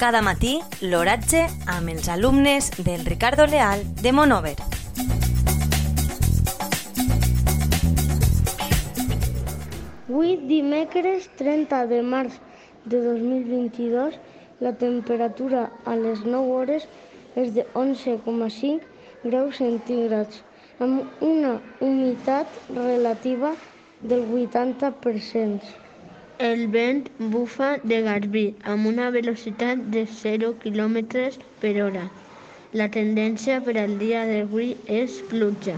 Cada matí, l'oratge amb els alumnes del Ricardo Leal de Monover. Avui, dimecres 30 de març de 2022, la temperatura a les 9 hores és de 11,5 graus centígrads, amb una humitat relativa del 80%. El vent bufa de garbí amb una velocitat de 0 km per hora. La tendència per al dia d'avui és pluja.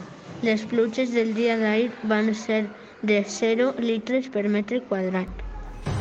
Les pluges del dia d'ahir van ser de 0 litres per metre quadrat.